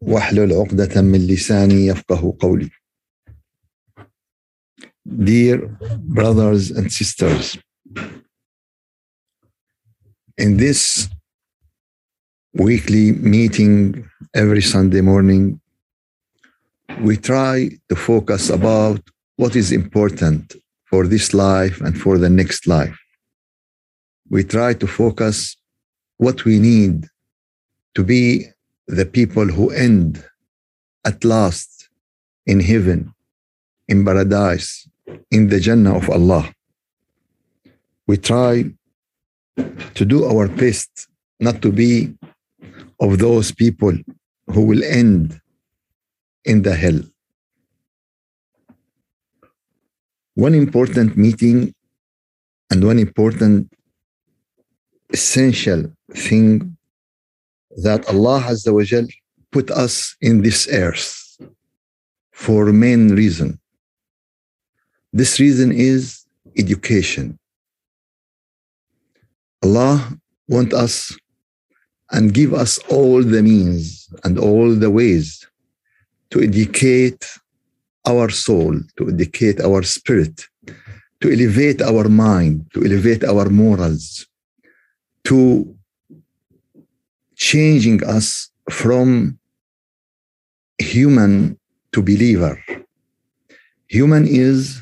واحلل عقدة من لساني يفقه قولي. Dear brothers and sisters, in this weekly meeting every Sunday morning, we try to focus about what is important for this life and for the next life. We try to focus what we need to be the people who end at last in heaven, in paradise, in the Jannah of Allah. We try to do our best not to be of those people who will end in the hell. One important meeting and one important essential thing that Allah Azza wa Jal put us in this earth for main reason. This reason is education. Allah want us and give us all the means and all the ways to educate our soul, to educate our spirit, to elevate our mind, to elevate our morals, to changing us from human to believer. Human is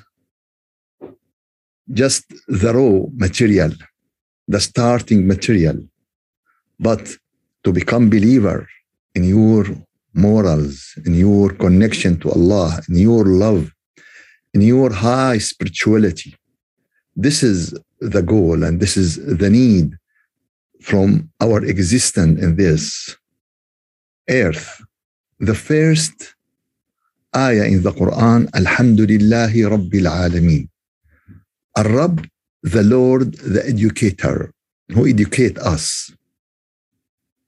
just the raw material, the starting material. But to become believer in your morals, in your connection to Allah, in your love, in your high spirituality, this is the goal and this is the need from our existence in this earth. The first ayah in the Quran, Alhamdulillahi Rabbil Alameen. Al-Rabb, the Lord, the educator, who educate us.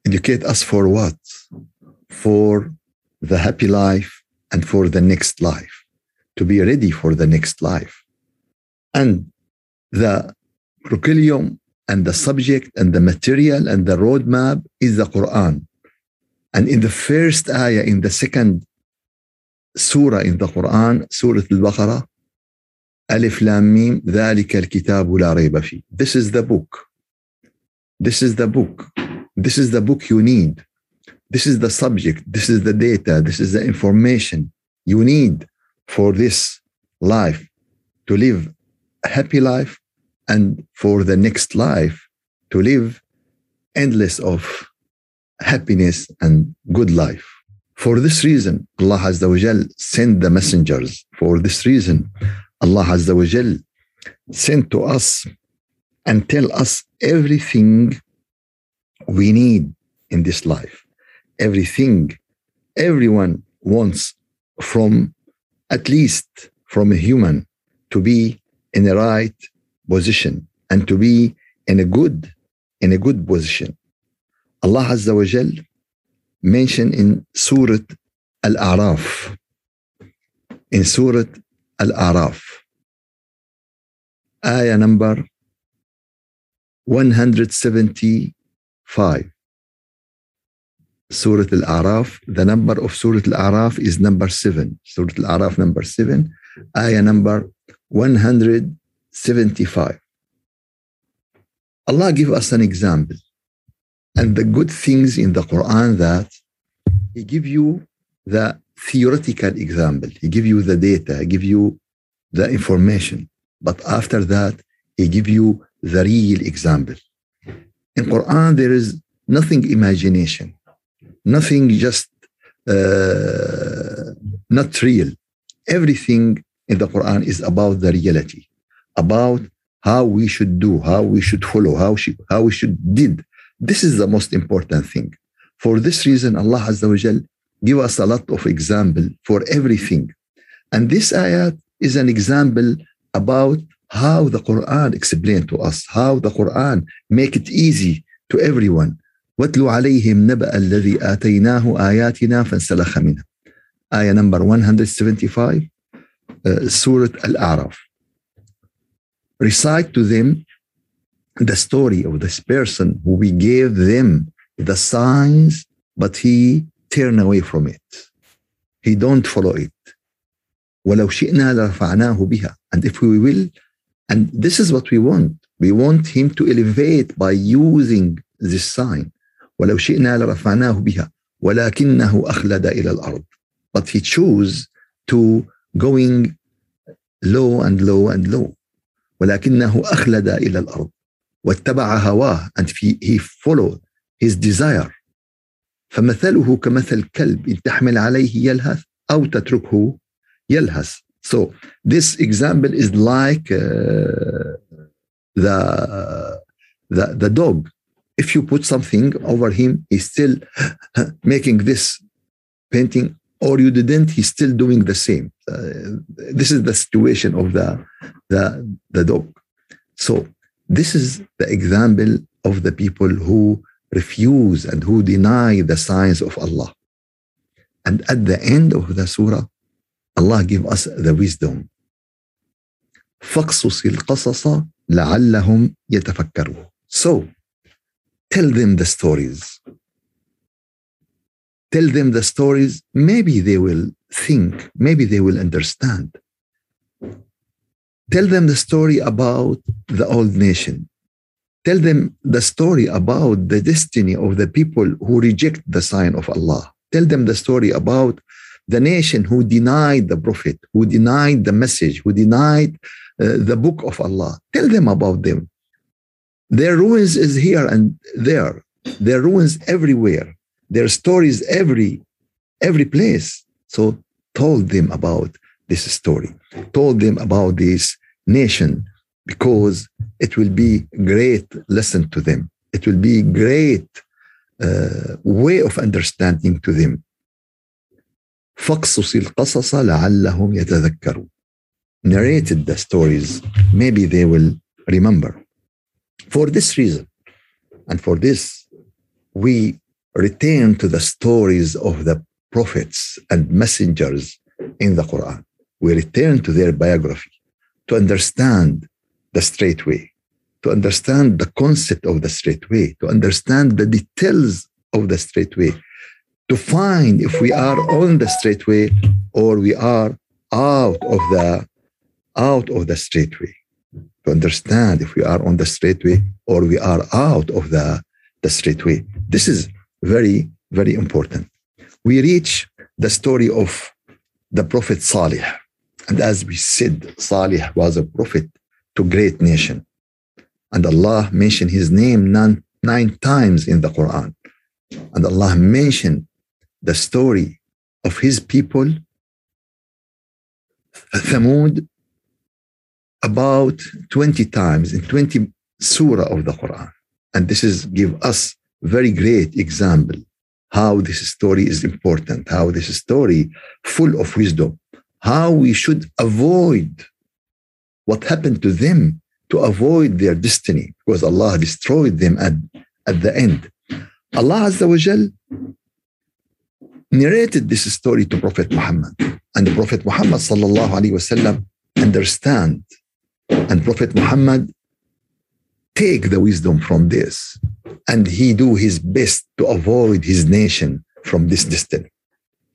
Educate us for what? For the happy life and for the next life. To be ready for the next life. And the curriculum and the subject and the material and the roadmap is the Quran. And in the first ayah, in the second surah in the Quran, Surah Al-Baqarah, Alif Lam Mim, ذلك الكتاب لا ريب فيه. This is the book. This is the book. This is the book you need. This is the subject. This is the data. This is the information you need for this life to live a happy life and for the next life to live endless of happiness and good life. For this reason, Allah Azza wa Jal sent the messengers. For this reason, Allah Azza wa Jal sent to us and tell us everything we need in this life. Everything everyone wants from at least from a human to be in the right position and to be in a good in a good position. Allah Azza wa Jal mentioned in Surah Al-A'raf in Surah Al-A'raf ayah number 175 Surah Al-A'raf the number of Surah Al-A'raf is number 7 Surah Al-A'raf number 7 ayah number 175 Allah give us an example. And the good things in the Quran that he give you the theoretical example. He give you the data he give you the information. But after that he give you the real example. In Quran there is nothing imagination. Nothing just uh, not real. Everything in the Quran is about the reality about how we should do how we should follow how, she, how we should did this is the most important thing. For this reason, Allah Azza wa Jal give us a lot of example for everything. And this ayat is an example about how the Quran explained to us, how the Quran make it easy to everyone. واتلو عليهم نبأ الذي آتيناه آياتنا فانسلخ منها. Ayah number 175, uh, Surah Al-A'raf. Recite to them the story of this person who we gave them the signs, but he turned away from it. He don't follow it. ولو شئنا لرفعناه بها. And if we will, and this is what we want. We want him to elevate by using this sign. ولو شئنا لرفعناه بها ولكنه أخلد إلى الأرض. But he chose to going low and low and low. ولكنه أخلد إلى الأرض واتبع هواه and he, followed his desire فمثله كمثل كلب إن تحمل عليه يلهث أو تتركه يلهث so this example is like uh, the, the the dog if you put something over him he's still making this painting or you didn't he's still doing the same uh, this is the situation of the the the dog so this is the example of the people who refuse and who deny the signs of Allah and at the end of the surah Allah give us the wisdom. فاقصص القصص لعلهم يتفكرون. So, tell them the stories. Tell them the stories. Maybe they will think, maybe they will understand. Tell them the story about the old nation. Tell them the story about the destiny of the people who reject the sign of Allah. Tell them the story about the nation who denied the prophet, who denied the message, who denied uh, the book of Allah. Tell them about them. Their ruins is here and there. Their ruins everywhere Their stories every every place. So told them about this story. Told them about this nation because it will be great lesson to them. It will be great uh, way of understanding to them فاقصص القصص لعلهم يتذكرون narrated the stories maybe they will remember for this reason and for this we return to the stories of the prophets and messengers in the Quran. We return to their biography to understand the straight way to understand the concept of the straight way to understand the details of the straight way to find if we are on the straight way or we are out of the out of the straight way. To understand if we are on the straight way or we are out of the the straight way. This is very very important. We reach the story of the prophet salih. And as we said salih was a prophet to great nation. And allah mentioned his name nine, nine times in the quran. And allah mentioned the story of his people, Thamud, about 20 times in 20 surah of the Quran. And this is give us very great example how this story is important, how this story full of wisdom, how we should avoid what happened to them to avoid their destiny because Allah destroyed them at, at the end. Allah Azza wa Jal narrated this story to Prophet Muhammad. And the Prophet Muhammad sallallahu alaihi wasallam understand. And Prophet Muhammad take the wisdom from this. And he do his best to avoid his nation from this destiny.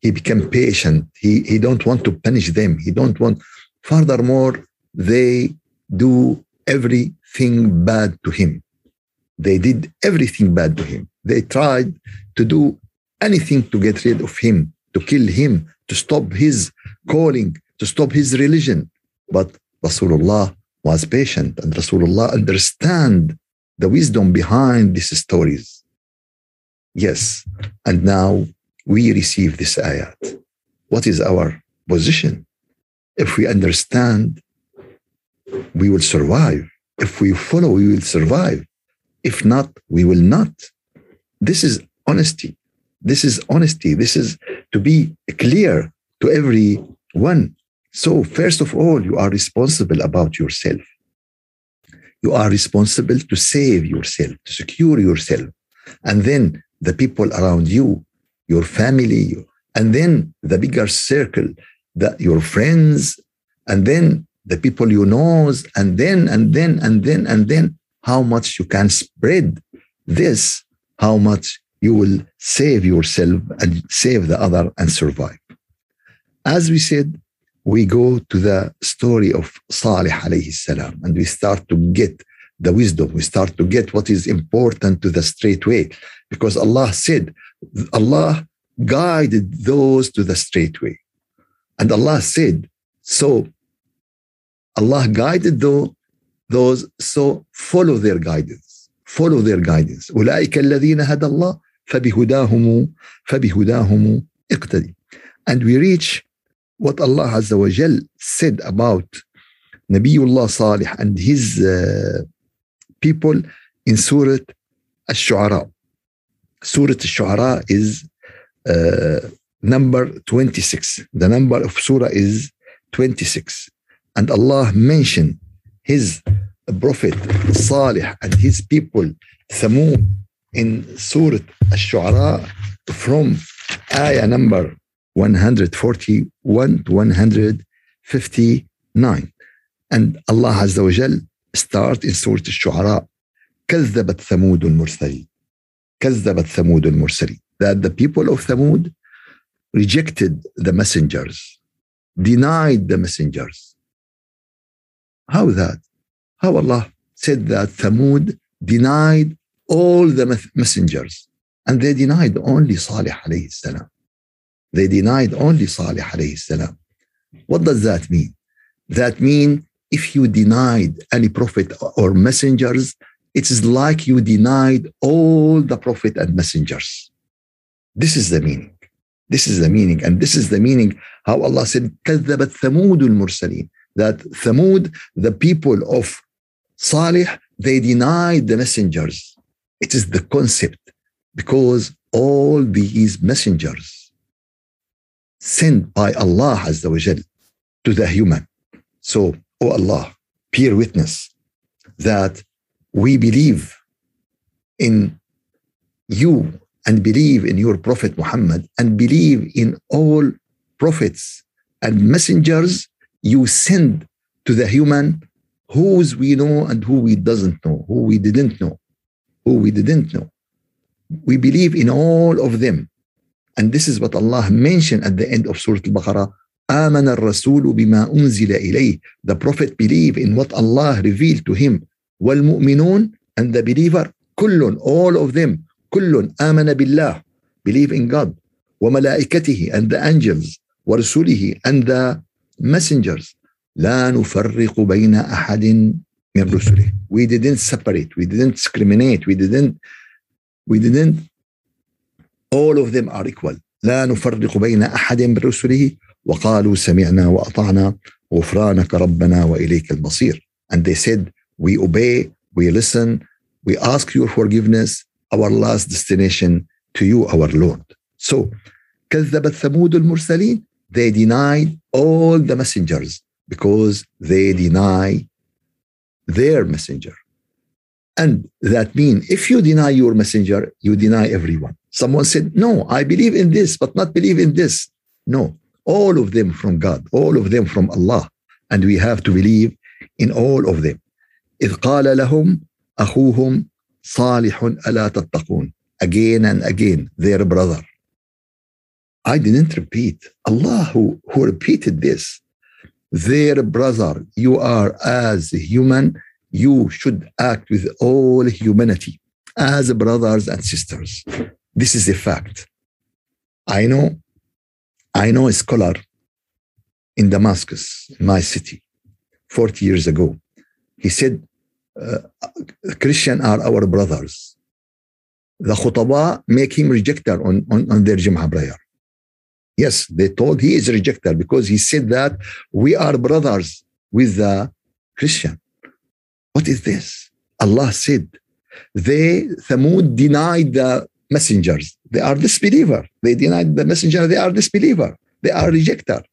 He became patient. He, he don't want to punish them. He don't want, furthermore, they do everything bad to him. They did everything bad to him. They tried to do anything to get rid of him, to kill him, to stop his calling, to stop his religion. But Rasulullah was patient and Rasulullah understand the wisdom behind these stories. Yes, and now we receive this ayat. What is our position? If we understand, we will survive. If we follow, we will survive. If not, we will not. This is honesty. This is honesty. This is to be clear to everyone. So, first of all, you are responsible about yourself. You are responsible to save yourself, to secure yourself. And then the people around you, your family, and then the bigger circle, that your friends, and then the people you know, and then, and then, and then, and then, how much you can spread this, how much you will save yourself and save the other and survive. As we said, we go to the story of Salih alayhi salam and we start to get the wisdom. We start to get what is important to the straight way because Allah said, Allah guided those to the straight way. And Allah said, so Allah guided those, so follow their guidance. Follow their guidance. أولئك الذين هدى الله فبهداهم فبهداهم اقتدي. And we reach what Allah Azza wa Jal said about Nabiullah Salih and his uh, people in Surah Ash-Shu'ara. Surah Ash-Shu'ara is uh, number 26. The number of Surah is 26. And Allah mentioned his prophet Salih and his people Thamud in Surah Ash-Shu'ara from ayah number 141 to 159. And Allah Azza wa Jal start in Surah Ash-Shu'ara كذبت ثمود المرسلين كذبت ثمود المرسلين that the people of Thamud rejected the messengers denied the messengers how that how Allah said that Thamud denied all the messengers and they denied only Salih alayhi salam they denied only Salih alayhi salam. What does that mean? That mean if you denied any prophet or messengers, it is like you denied all the prophet and messengers. This is the meaning. This is the meaning. And this is the meaning how Allah said, كذبت ثمود المرسلين. That Thamud, the people of Salih, they denied the messengers. It is the concept because all these messengers sent by Allah Azza wa Jal to the human. So, O Allah, bear witness that we believe in you and believe in your Prophet Muhammad and believe in all prophets and messengers you send to the human whose we know and who we doesn't know, who we didn't know, who we didn't know. We believe in all of them and this is what Allah mentioned at the end of Surah Al-Baqarah. آمن الرسول بما أنزل إليه. The Prophet believed in what Allah revealed to him. والمؤمنون and the believer كل all of them كل آمن بالله believe in God وملائكته and the angels ورسله and the messengers لا نفرق بين أحد من رسله we didn't separate we didn't discriminate we didn't we didn't all of them are equal لا نفرق بين أحد من رسله وقالوا سمعنا وأطعنا غفرانك ربنا وإليك المصير and they said we obey we listen we ask your forgiveness our last destination to you our Lord so كذبت ثمود المرسلين they denied all the messengers because they deny their messenger and that means if you deny your messenger you deny everyone Someone said, No, I believe in this, but not believe in this. No, all of them from God, all of them from Allah. And we have to believe in all of them. إذ قال لهم أخوهم صالح ألا تتقون again and again their brother I didn't repeat Allah who, who repeated this their brother you are as human you should act with all humanity as brothers and sisters this is a fact. I know, I know a scholar in Damascus, my city, 40 years ago. He said, uh, Christian are our brothers. The khutaba make him rejecter on, on, on their Jum'ah prayer. Yes, they told he is rejecter because he said that we are brothers with the Christian. What is this? Allah said, they, Thamud, denied the messengers. They are disbeliever. They denied the messenger. They are disbeliever. They are rejecter.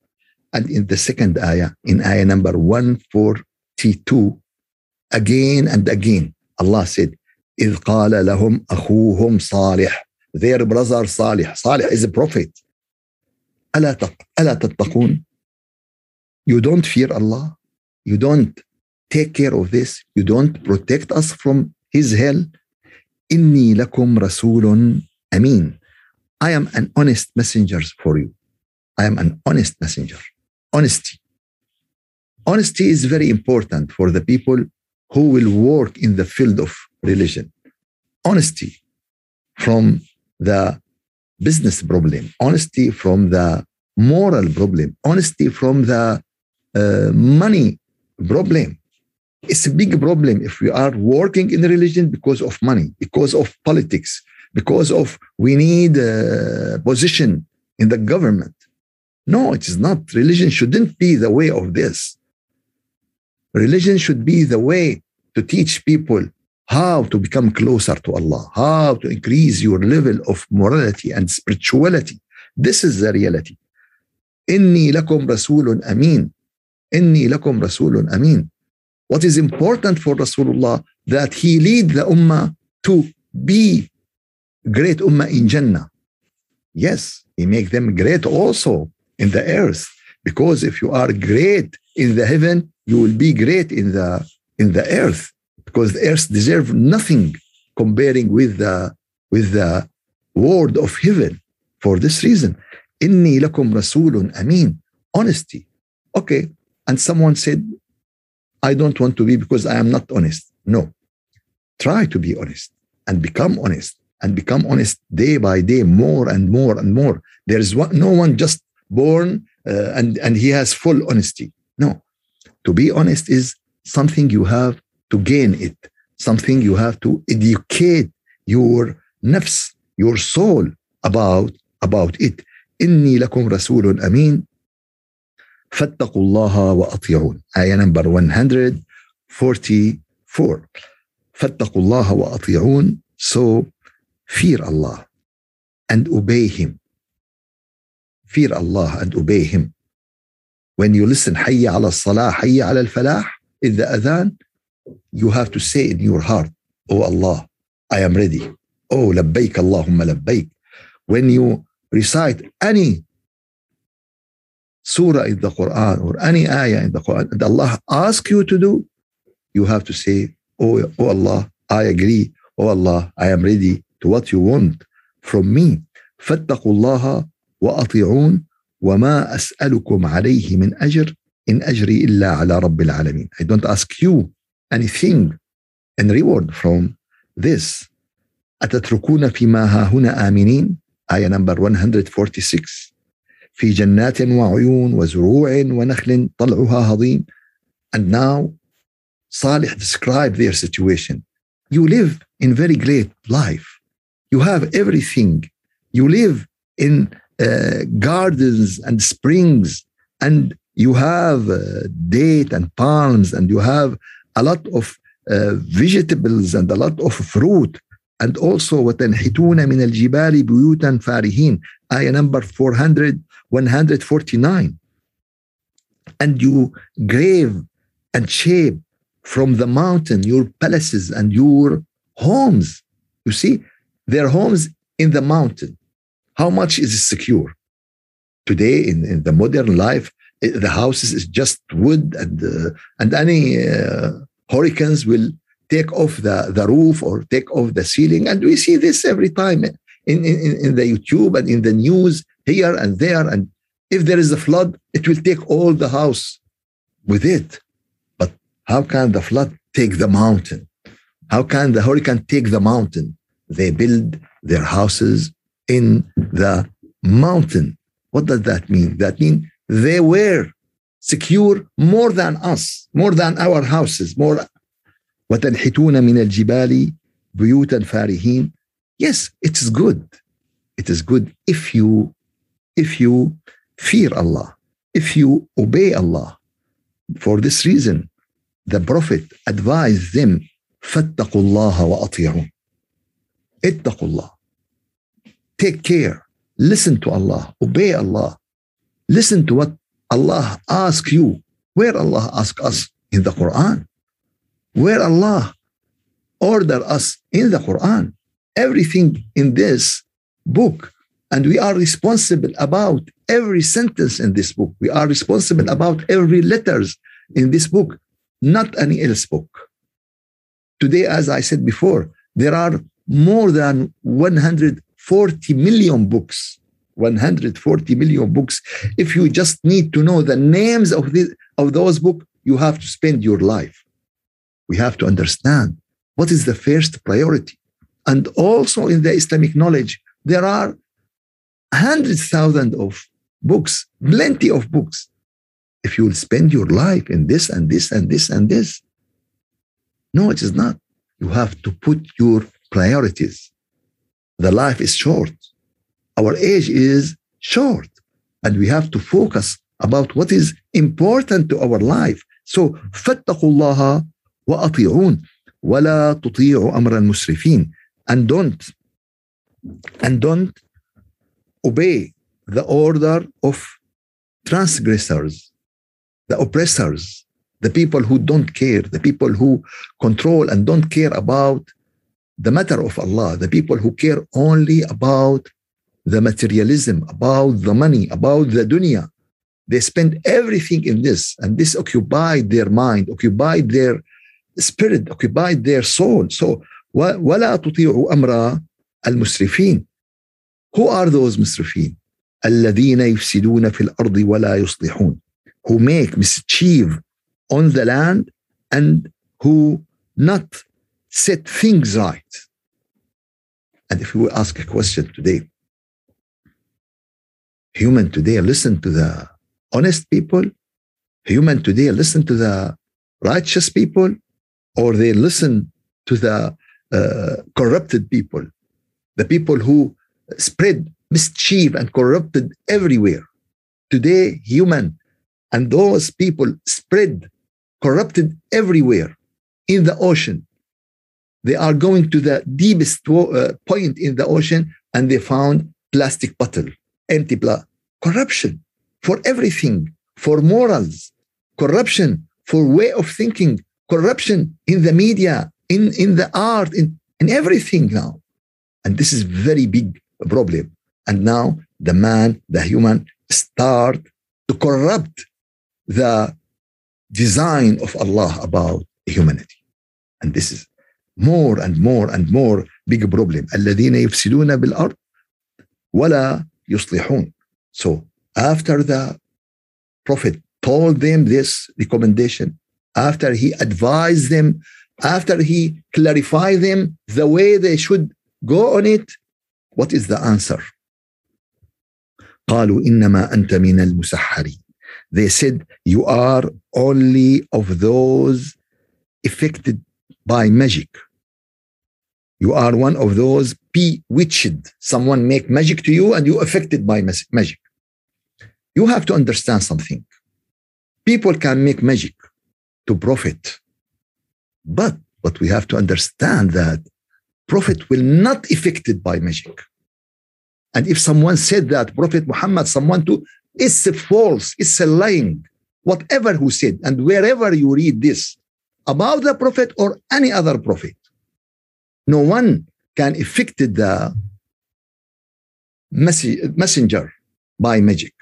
And in the second ayah, in ayah number 142, again and again, Allah said, إذ قال لهم أخوهم صالح their brother Salih. Salih is a prophet. ألا ألا تتقون You don't fear Allah. You don't take care of this. You don't protect us from His hell. إني لكم رسول أمين. I am an honest messenger for you. I am an honest messenger. Honesty. Honesty is very important for the people who will work in the field of religion. Honesty from the business problem, honesty from the moral problem, honesty from the uh, money problem. It's a big problem if we are working in religion because of money, because of politics, because of we need a position in the government. No, it is not. Religion shouldn't be the way of this. Religion should be the way to teach people how to become closer to Allah, how to increase your level of morality and spirituality. This is the reality. إني لكم رسول أمين. إني لكم رسول أمين. What is important for Rasulullah that he lead the ummah to be great ummah in Jannah. Yes, he make them great also in the earth because if you are great in the heaven, you will be great in the in the earth because the earth deserve nothing comparing with the with the word of heaven. For this reason, inni lakum rasulun amin. Honesty. Okay. And someone said, I don't want to be because I am not honest. No. Try to be honest and become honest and become honest day by day, more and more and more. There is one, no one just born uh, and, and he has full honesty. No. To be honest is something you have to gain it, something you have to educate your nafs, your soul about, about it. إني لكم رسول أمين فاتقوا الله وأطيعون آية number 144 فاتقوا الله وأطيعون so fear Allah and obey him fear Allah and obey him when you listen حي على الصلاة حي على الفلاح in the adhan you have to say in your heart, Oh Allah, I am ready. Oh labbaik Allahumma labbaik. When you recite any surah in the Quran or any ayah in the Quran that Allah asks you to do, you have to say, Oh, oh Allah, I agree. Oh Allah, I am ready to what you want from me. فاتقوا الله وأطيعون وما أسألكم عليه من أجر إن أجري إلا على رب العالمين. I don't ask you anything in reward from this أتتركون فيما ها هنا آمنين آية number 146 في جنات وعيون وزروع ونخل طلعها هضيم and now Salih described their situation you live in very great life you have everything you live in uh, gardens and springs and you have uh, date and palms and you have a lot of uh, vegetables and a lot of fruit and also وتنحتون من الجبال بيوتا فارهين ayah number 400 149 and you grave and shape from the mountain your palaces and your homes. You see their homes in the mountain. How much is it secure? Today in, in the modern life the houses is just wood and uh, and any uh, hurricanes will take off the, the roof or take off the ceiling. And we see this every time in, in, in the youtube and in the news here and there and if there is a flood it will take all the house with it but how can the flood take the mountain how can the hurricane take the mountain they build their houses in the mountain what does that mean that means they were secure more than us, more than our houses, more وتنحتون من الجبال بيوتا فارهين. Yes, it is good. It is good if you if you fear Allah, if you obey Allah. For this reason, the Prophet advised them فاتقوا الله وأطيعون. اتقوا الله. take care. Listen to Allah. Obey Allah. Listen to what Allah asks you. Where Allah asks us in the Quran. Where Allah order us in the Quran. Everything in this book. and we are responsible about every sentence in this book. We are responsible about every letters in this book, not any else book. Today, as I said before, there are more than 140 million books. 140 million books. If you just need to know the names of, the, of those books, you have to spend your life. We have to understand what is the first priority. And also in the Islamic knowledge, there are hundreds thousands of books, plenty of books. If you will spend your life in this and this and this and this, no, it is not. You have to put your priorities. The life is short. Our age is short, and we have to focus about what is important to our life. So, فاتقوا الله وأطيعون ولا تطيعوا أمر المسرفين and don't and don't obey the order of transgressors, the oppressors, the people who don't care, the people who control and don't care about the matter of Allah, the people who care only about the materialism, about the money, about the dunya. They spend everything in this, and this occupied their mind, occupied their spirit, occupied their soul. So, ولا تطيعوا أمر المسرفين. Who are those مسرفين? الذين يفسدون في الأرض ولا يصلحون. Who make mischief on the land and who not set things right. And if we ask a question today, human today listen to the honest people, human today listen to the righteous people, or they listen to the uh, corrupted people, the people who spread mischief and corrupted everywhere. Today, human and those people spread corrupted everywhere in the ocean. They are going to the deepest uh, point in the ocean and they found plastic bottle, empty blood. Corruption for everything, for morals, corruption for way of thinking, corruption in the media, in, in the art, in, in everything now. And this is very big problem. And now the man, the human, start to corrupt the design of Allah about humanity. And this is more and more and more big problem. الذين يفسدون بالأرض ولا يصلحون. So after the Prophet told them this recommendation, after he advised them, after he clarified them the way they should go on it, what is the answer? قالوا إنما أنت من المسحرين. They said, You are only of those affected by magic. You are one of those bewitched. Someone make magic to you and you affected by magic. You have to understand something. People can make magic to profit. But what we have to understand that prophet will not affected by magic. And if someone said that Prophet Muhammad, someone to, it's a false, it's a lying, whatever who said, and wherever you read this about the Prophet or any other Prophet, no one can affect the messenger by magic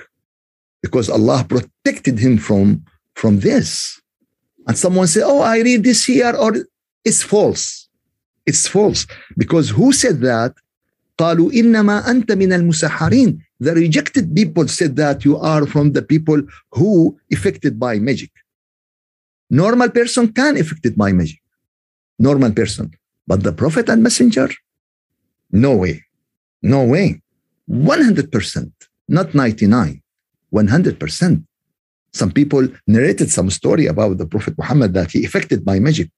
because Allah protected him from, from this. And someone say, Oh, I read this here, or it's false. It's false. Because who said that? قالوا إنما أنت من المسحرين. The rejected people said that you are from the people who affected by magic. Normal person can affected by magic. Normal person. But the prophet and messenger? No way. No way. 100%, not 99, 100%. Some people narrated some story about the Prophet Muhammad that he affected by magic.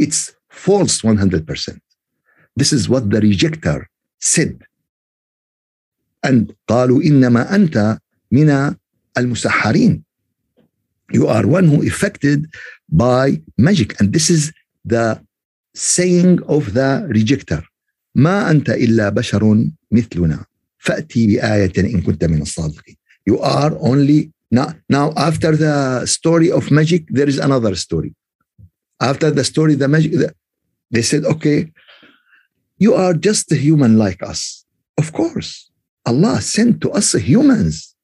It's false 100%. This is what the rejecter said. And قالوا إنما أنت من المسحرين. You are one who affected by magic. And this is the saying of the rejecter. ما أنت إلا بشر مثلنا. فأتي بآية إن كنت من الصادقين. You are only now, now after the story of magic, there is another story. After the story, the magic, the, they said, okay, you are just a human like us. Of course, Allah sent to us humans.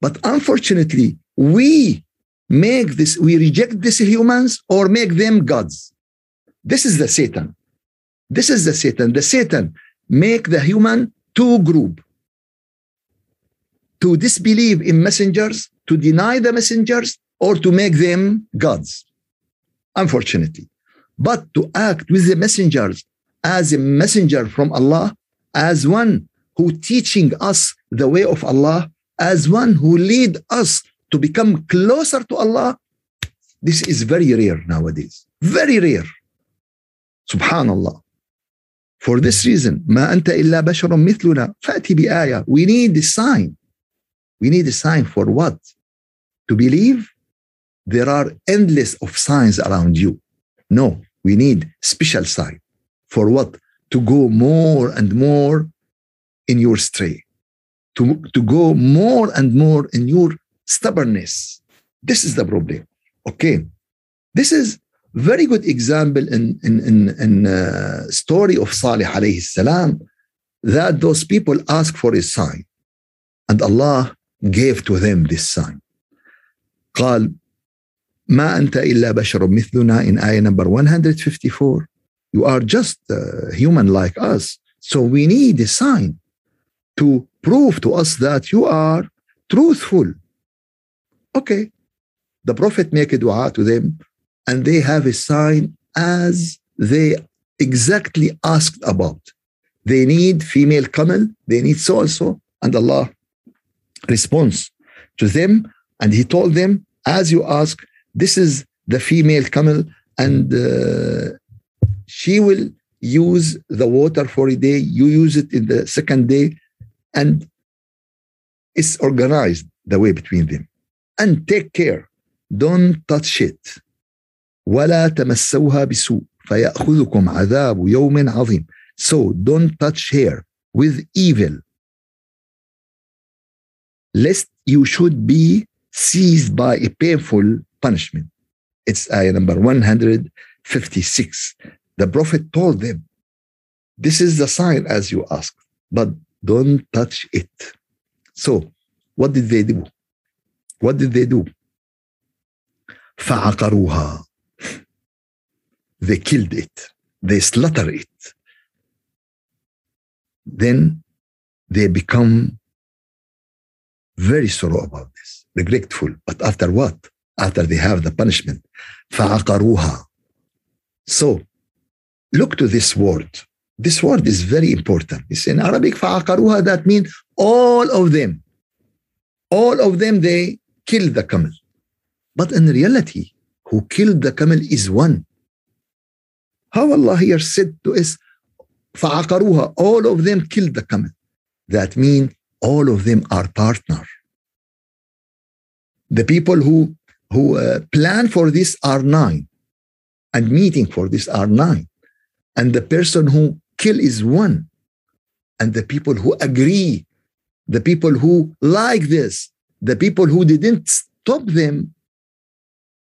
But unfortunately, we make this, we reject these humans or make them gods. This is the Satan. This is the Satan. The Satan make the human two group to disbelieve in messengers, to deny the messengers, or to make them gods, unfortunately. But to act with the messengers as a messenger from Allah, as one who teaching us the way of Allah, as one who lead us to become closer to Allah, this is very rare nowadays. Very rare. Subhanallah. For this reason, ما أنت إلا بشر مثلنا فأتي بآية. We need a sign. We need a sign for what? To believe there are endless of signs around you. No, we need special sign. For what? To go more and more in your stray. To, to go more and more in your stubbornness. This is the problem. Okay. This is very good example in in in, in uh, story of Salih alayhi salam that those people ask for a sign and Allah gave to them this sign قال ما أنت إلا بشر مثلنا in ayah number 154 you are just uh, human like us so we need a sign to prove to us that you are truthful okay the prophet make a dua to them and they have a sign as they exactly asked about. They need female camel, they need so and so, and Allah responds to them, and He told them, as you ask, this is the female camel, and uh, she will use the water for a day, you use it in the second day, and it's organized the way between them. And take care, don't touch it ولا تمسوها بسوء فيأخذكم عذاب يوم عظيم. So don't touch her with evil lest you should be seized by a painful punishment. It's ayah number 156. The Prophet told them, This is the sign as you ask, but don't touch it. So, what did they do? What did they do? فعقروها they killed it, they slaughter it. Then they become very sorrow about this, regretful. But after what? After they have the punishment. فعقروها. So look to this word. This word is very important. It's in Arabic, فعقروها, that means all of them. All of them, they killed the camel. But in reality, who killed the camel is one. How Allah here said to us, فَعَقَرُوهَا All of them killed the camel. That means all of them are partner. The people who, who uh, plan for this are nine. And meeting for this are nine. And the person who kill is one. And the people who agree, the people who like this, the people who didn't stop them,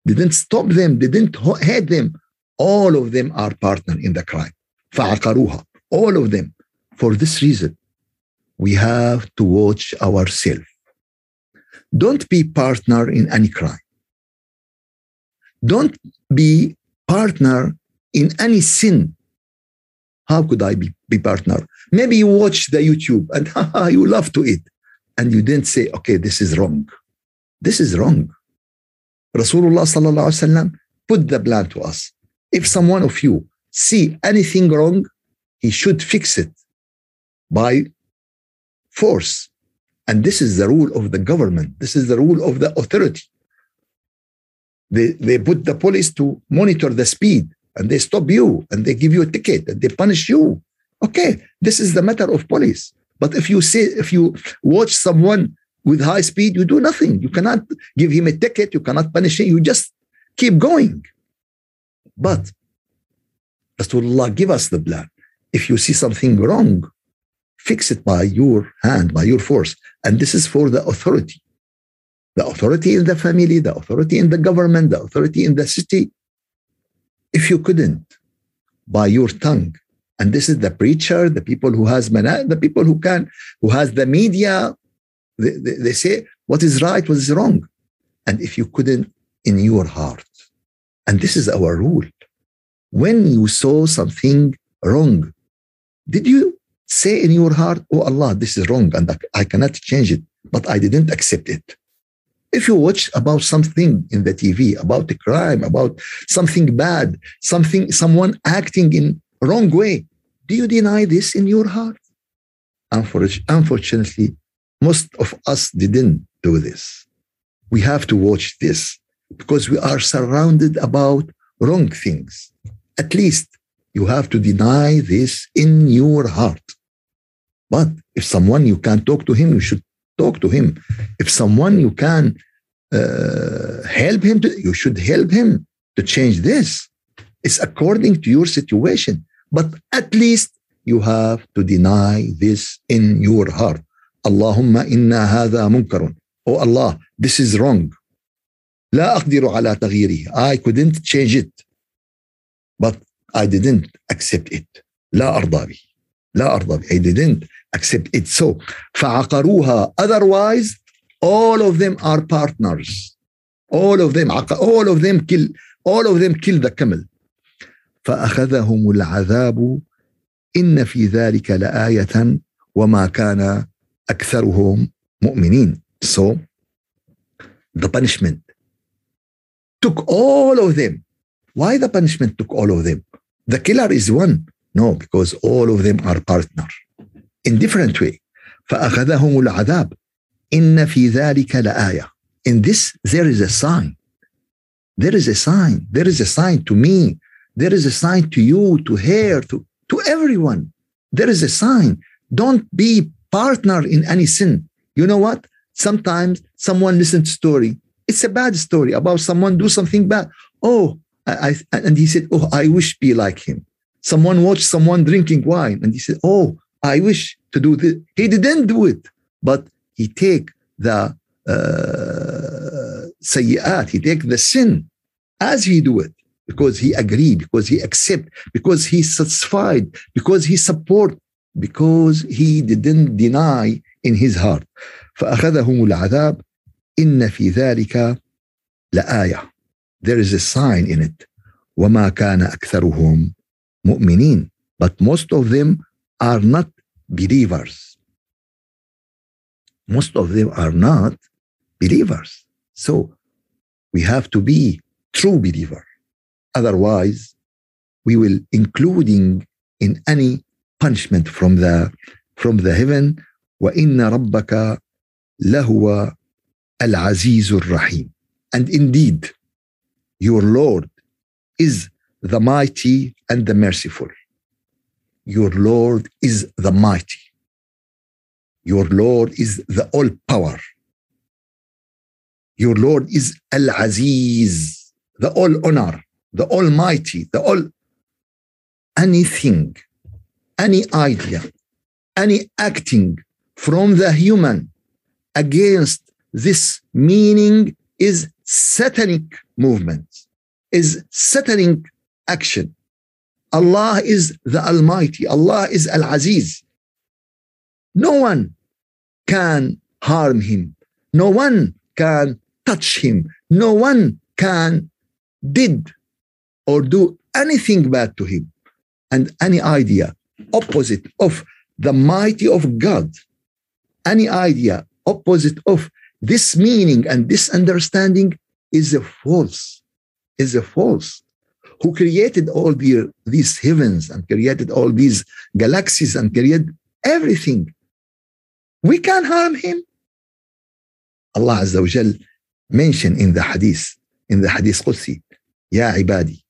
didn't stop them, didn't hate them, all of them are partner in the crime. فعقروها. All of them. For this reason, we have to watch ourselves. Don't be partner in any crime. Don't be partner in any sin. How could I be, be partner? Maybe you watch the YouTube and you love to eat and you didn't say, okay, this is wrong. This is wrong. Rasulullah sallallahu alaihi wasallam put the plan to us if someone of you see anything wrong, he should fix it by force. And this is the rule of the government. This is the rule of the authority. They, they put the police to monitor the speed and they stop you and they give you a ticket and they punish you. Okay, this is the matter of police. But if you say, if you watch someone with high speed, you do nothing. You cannot give him a ticket. You cannot punish him. You just keep going. But Rasulullah give us the plan. If you see something wrong, fix it by your hand, by your force. And this is for the authority. The authority in the family, the authority in the government, the authority in the city. If you couldn't, by your tongue, and this is the preacher, the people who has mana, the people who can, who has the media, they, they, they say what is right, what is wrong. And if you couldn't in your heart, and this is our rule, when you saw something wrong, did you say in your heart, Oh Allah, this is wrong and I cannot change it, but I didn't accept it? If you watch about something in the TV, about a crime, about something bad, something, someone acting in wrong way, do you deny this in your heart? Unfortunately, most of us didn't do this. We have to watch this because we are surrounded about wrong things. At least you have to deny this in your heart. But if someone you can't talk to him, you should talk to him. If someone you can uh, help him, to, you should help him to change this. It's according to your situation. But at least you have to deny this in your heart. Allahumma inna hadha munkarun. Oh Allah, this is wrong. لا أقدر على تغييره. I couldn't change it. But I didn't accept it. لا أرضى به. لا أرضى به. I didn't accept it. So فعقروها. Otherwise, all of them are partners. All of them, all of them kill, all of them kill the camel. فأخذهم العذاب إن في ذلك لآية وما كان أكثرهم مؤمنين. So the punishment took all of them. Why the punishment took all of them? The killer is one. No, because all of them are partner in different way. فأخذهم العذاب إن في ذلك لآية. In this there is a sign. There is a sign. There is a sign to me. There is a sign to you, to her, to, to everyone. There is a sign. Don't be partner in any sin. You know what? Sometimes someone listens to story. It's a bad story about someone do something bad. Oh, I, I, and he said, oh, I wish be like him. Someone watched someone drinking wine and he said, oh, I wish to do this. He didn't do it, but he take the uh, sayyat, he take the sin as he do it because he agree, because he accept, because he satisfied, because he support, because he didn't deny in his heart. فأخذهم العذاب إن في ذلك لآية there is a sign in it وما كان أكثرهم مؤمنين but most of them are not believers most of them are not believers so we have to be true believer otherwise we will including in any punishment from the from the heaven وإن ربك لهو العزيز الرحيم and indeed your Lord is the mighty and the merciful your Lord is the mighty your Lord is the all power your Lord is Al-Aziz the all honor the almighty the all anything any idea any acting from the human against this meaning is satanic movement, is satanic action. Allah is the Almighty, Allah is Al Aziz. No one can harm him, no one can touch him, no one can did or do anything bad to him. And any idea opposite of the mighty of God any idea opposite of this meaning and this understanding is a false, is a false Who created all the, these heavens and created all these galaxies and created everything. We can't harm him. Allah Azza wa Jal mentioned in the hadith, in the hadith Qudsi, Ya ibadi,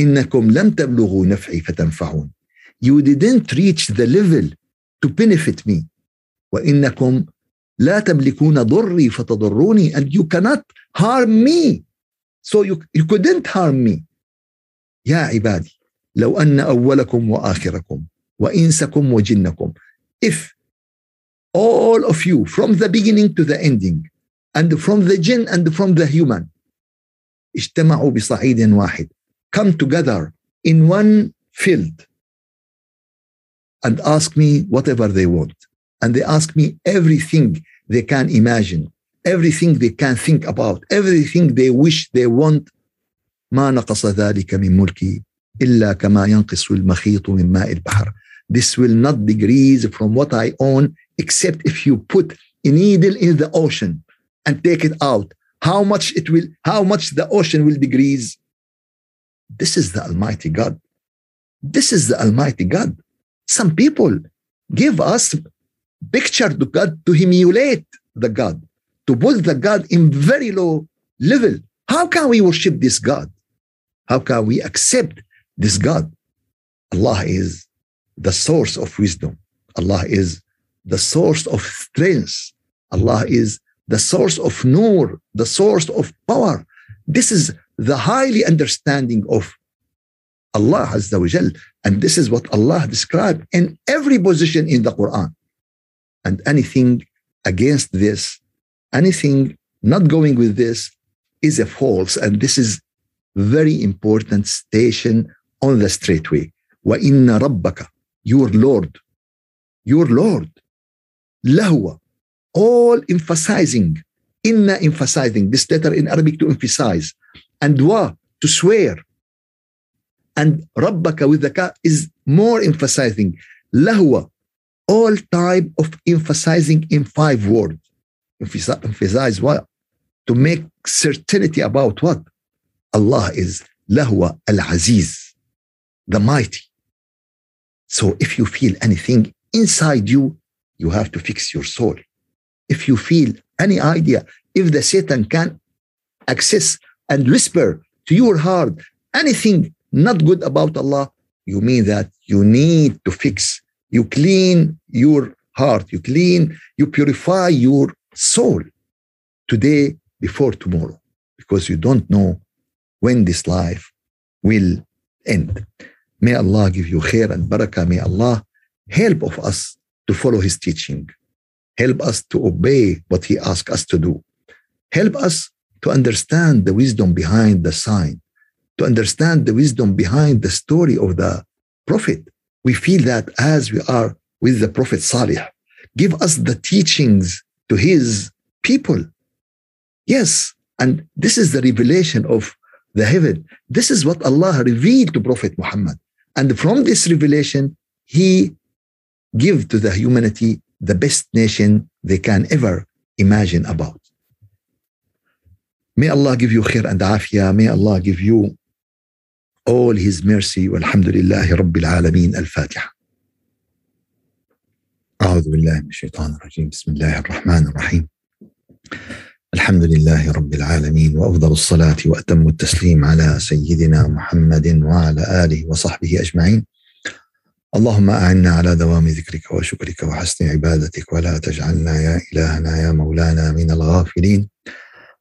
إنكم لم تبلغوا نفعي فتنفعون. You didn't reach the level to benefit me. وإنكم لا تملكون ضري فتضروني and you cannot harm me so you, you couldn't harm me يا عبادي لو أن أولكم وآخركم وإنسكم وجنكم if all of you from the beginning to the ending and from the jinn and from the human اجتمعوا بصعيد واحد come together in one field and ask me whatever they want and they ask me everything they can imagine everything they can think about everything they wish they want ما نقص ذلك من ملكي إلا كما ينقص المخيط من ماء البحر this will not decrease from what I own except if you put a needle in the ocean and take it out how much it will how much the ocean will decrease this is the almighty god this is the almighty god some people give us picture to god to emulate the god to put the god in very low level how can we worship this god How can we accept this god allah is the source of wisdom allah is the source of strength allah is the source of nur the source of power this is the highly understanding of Allah Azza wa Jal. And this is what Allah described in every position in the Quran. And anything against this, anything not going with this is a false. And this is very important station on the straight way. وَإِنَّ رَبَّكَ Your Lord, your Lord, لهو, all emphasizing, inna emphasizing, this letter in Arabic to emphasize, and wa to swear, and rabbaka with the ka is more emphasizing lahwa all type of emphasizing in five words emphasize what to make certainty about what Allah is lahwa al-aziz the mighty. So if you feel anything inside you you have to fix your soul. If you feel any idea if the satan can access and whisper to your heart anything not good about Allah, you mean that you need to fix, you clean your heart, you clean, you purify your soul today before tomorrow, because you don't know when this life will end. May Allah give you khair and barakah. May Allah help of us to follow His teaching. Help us to obey what He asks us to do. Help us to understand the wisdom behind the sign to understand the wisdom behind the story of the prophet. We feel that as we are with the Prophet Salih, give us the teachings to his people. Yes, and this is the revelation of the heaven. This is what Allah revealed to Prophet Muhammad. And from this revelation, he give to the humanity the best nation they can ever imagine about. May Allah give you khair and afia. May Allah give you all his mercy والحمد لله رب العالمين الفاتحة أعوذ بالله من الشيطان الرجيم بسم الله الرحمن الرحيم الحمد لله رب العالمين وأفضل الصلاة وأتم التسليم على سيدنا محمد وعلى آله وصحبه أجمعين. اللهم أعنا على دوام ذكرك وشكرك وحسن عبادتك ولا تجعلنا يا إلهنا يا مولانا من الغافلين.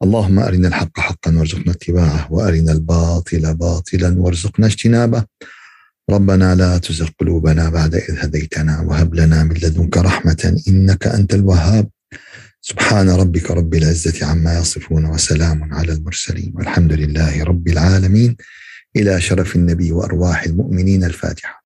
اللهم أرنا الحق حقا وارزقنا اتباعه وأرنا الباطل باطلا وارزقنا اجتنابه. ربنا لا تزغ قلوبنا بعد إذ هديتنا وهب لنا من لدنك رحمة إنك أنت الوهاب. سبحان ربك رب العزة عما يصفون وسلام على المرسلين والحمد لله رب العالمين. إلى شرف النبي وأرواح المؤمنين الفاتحة.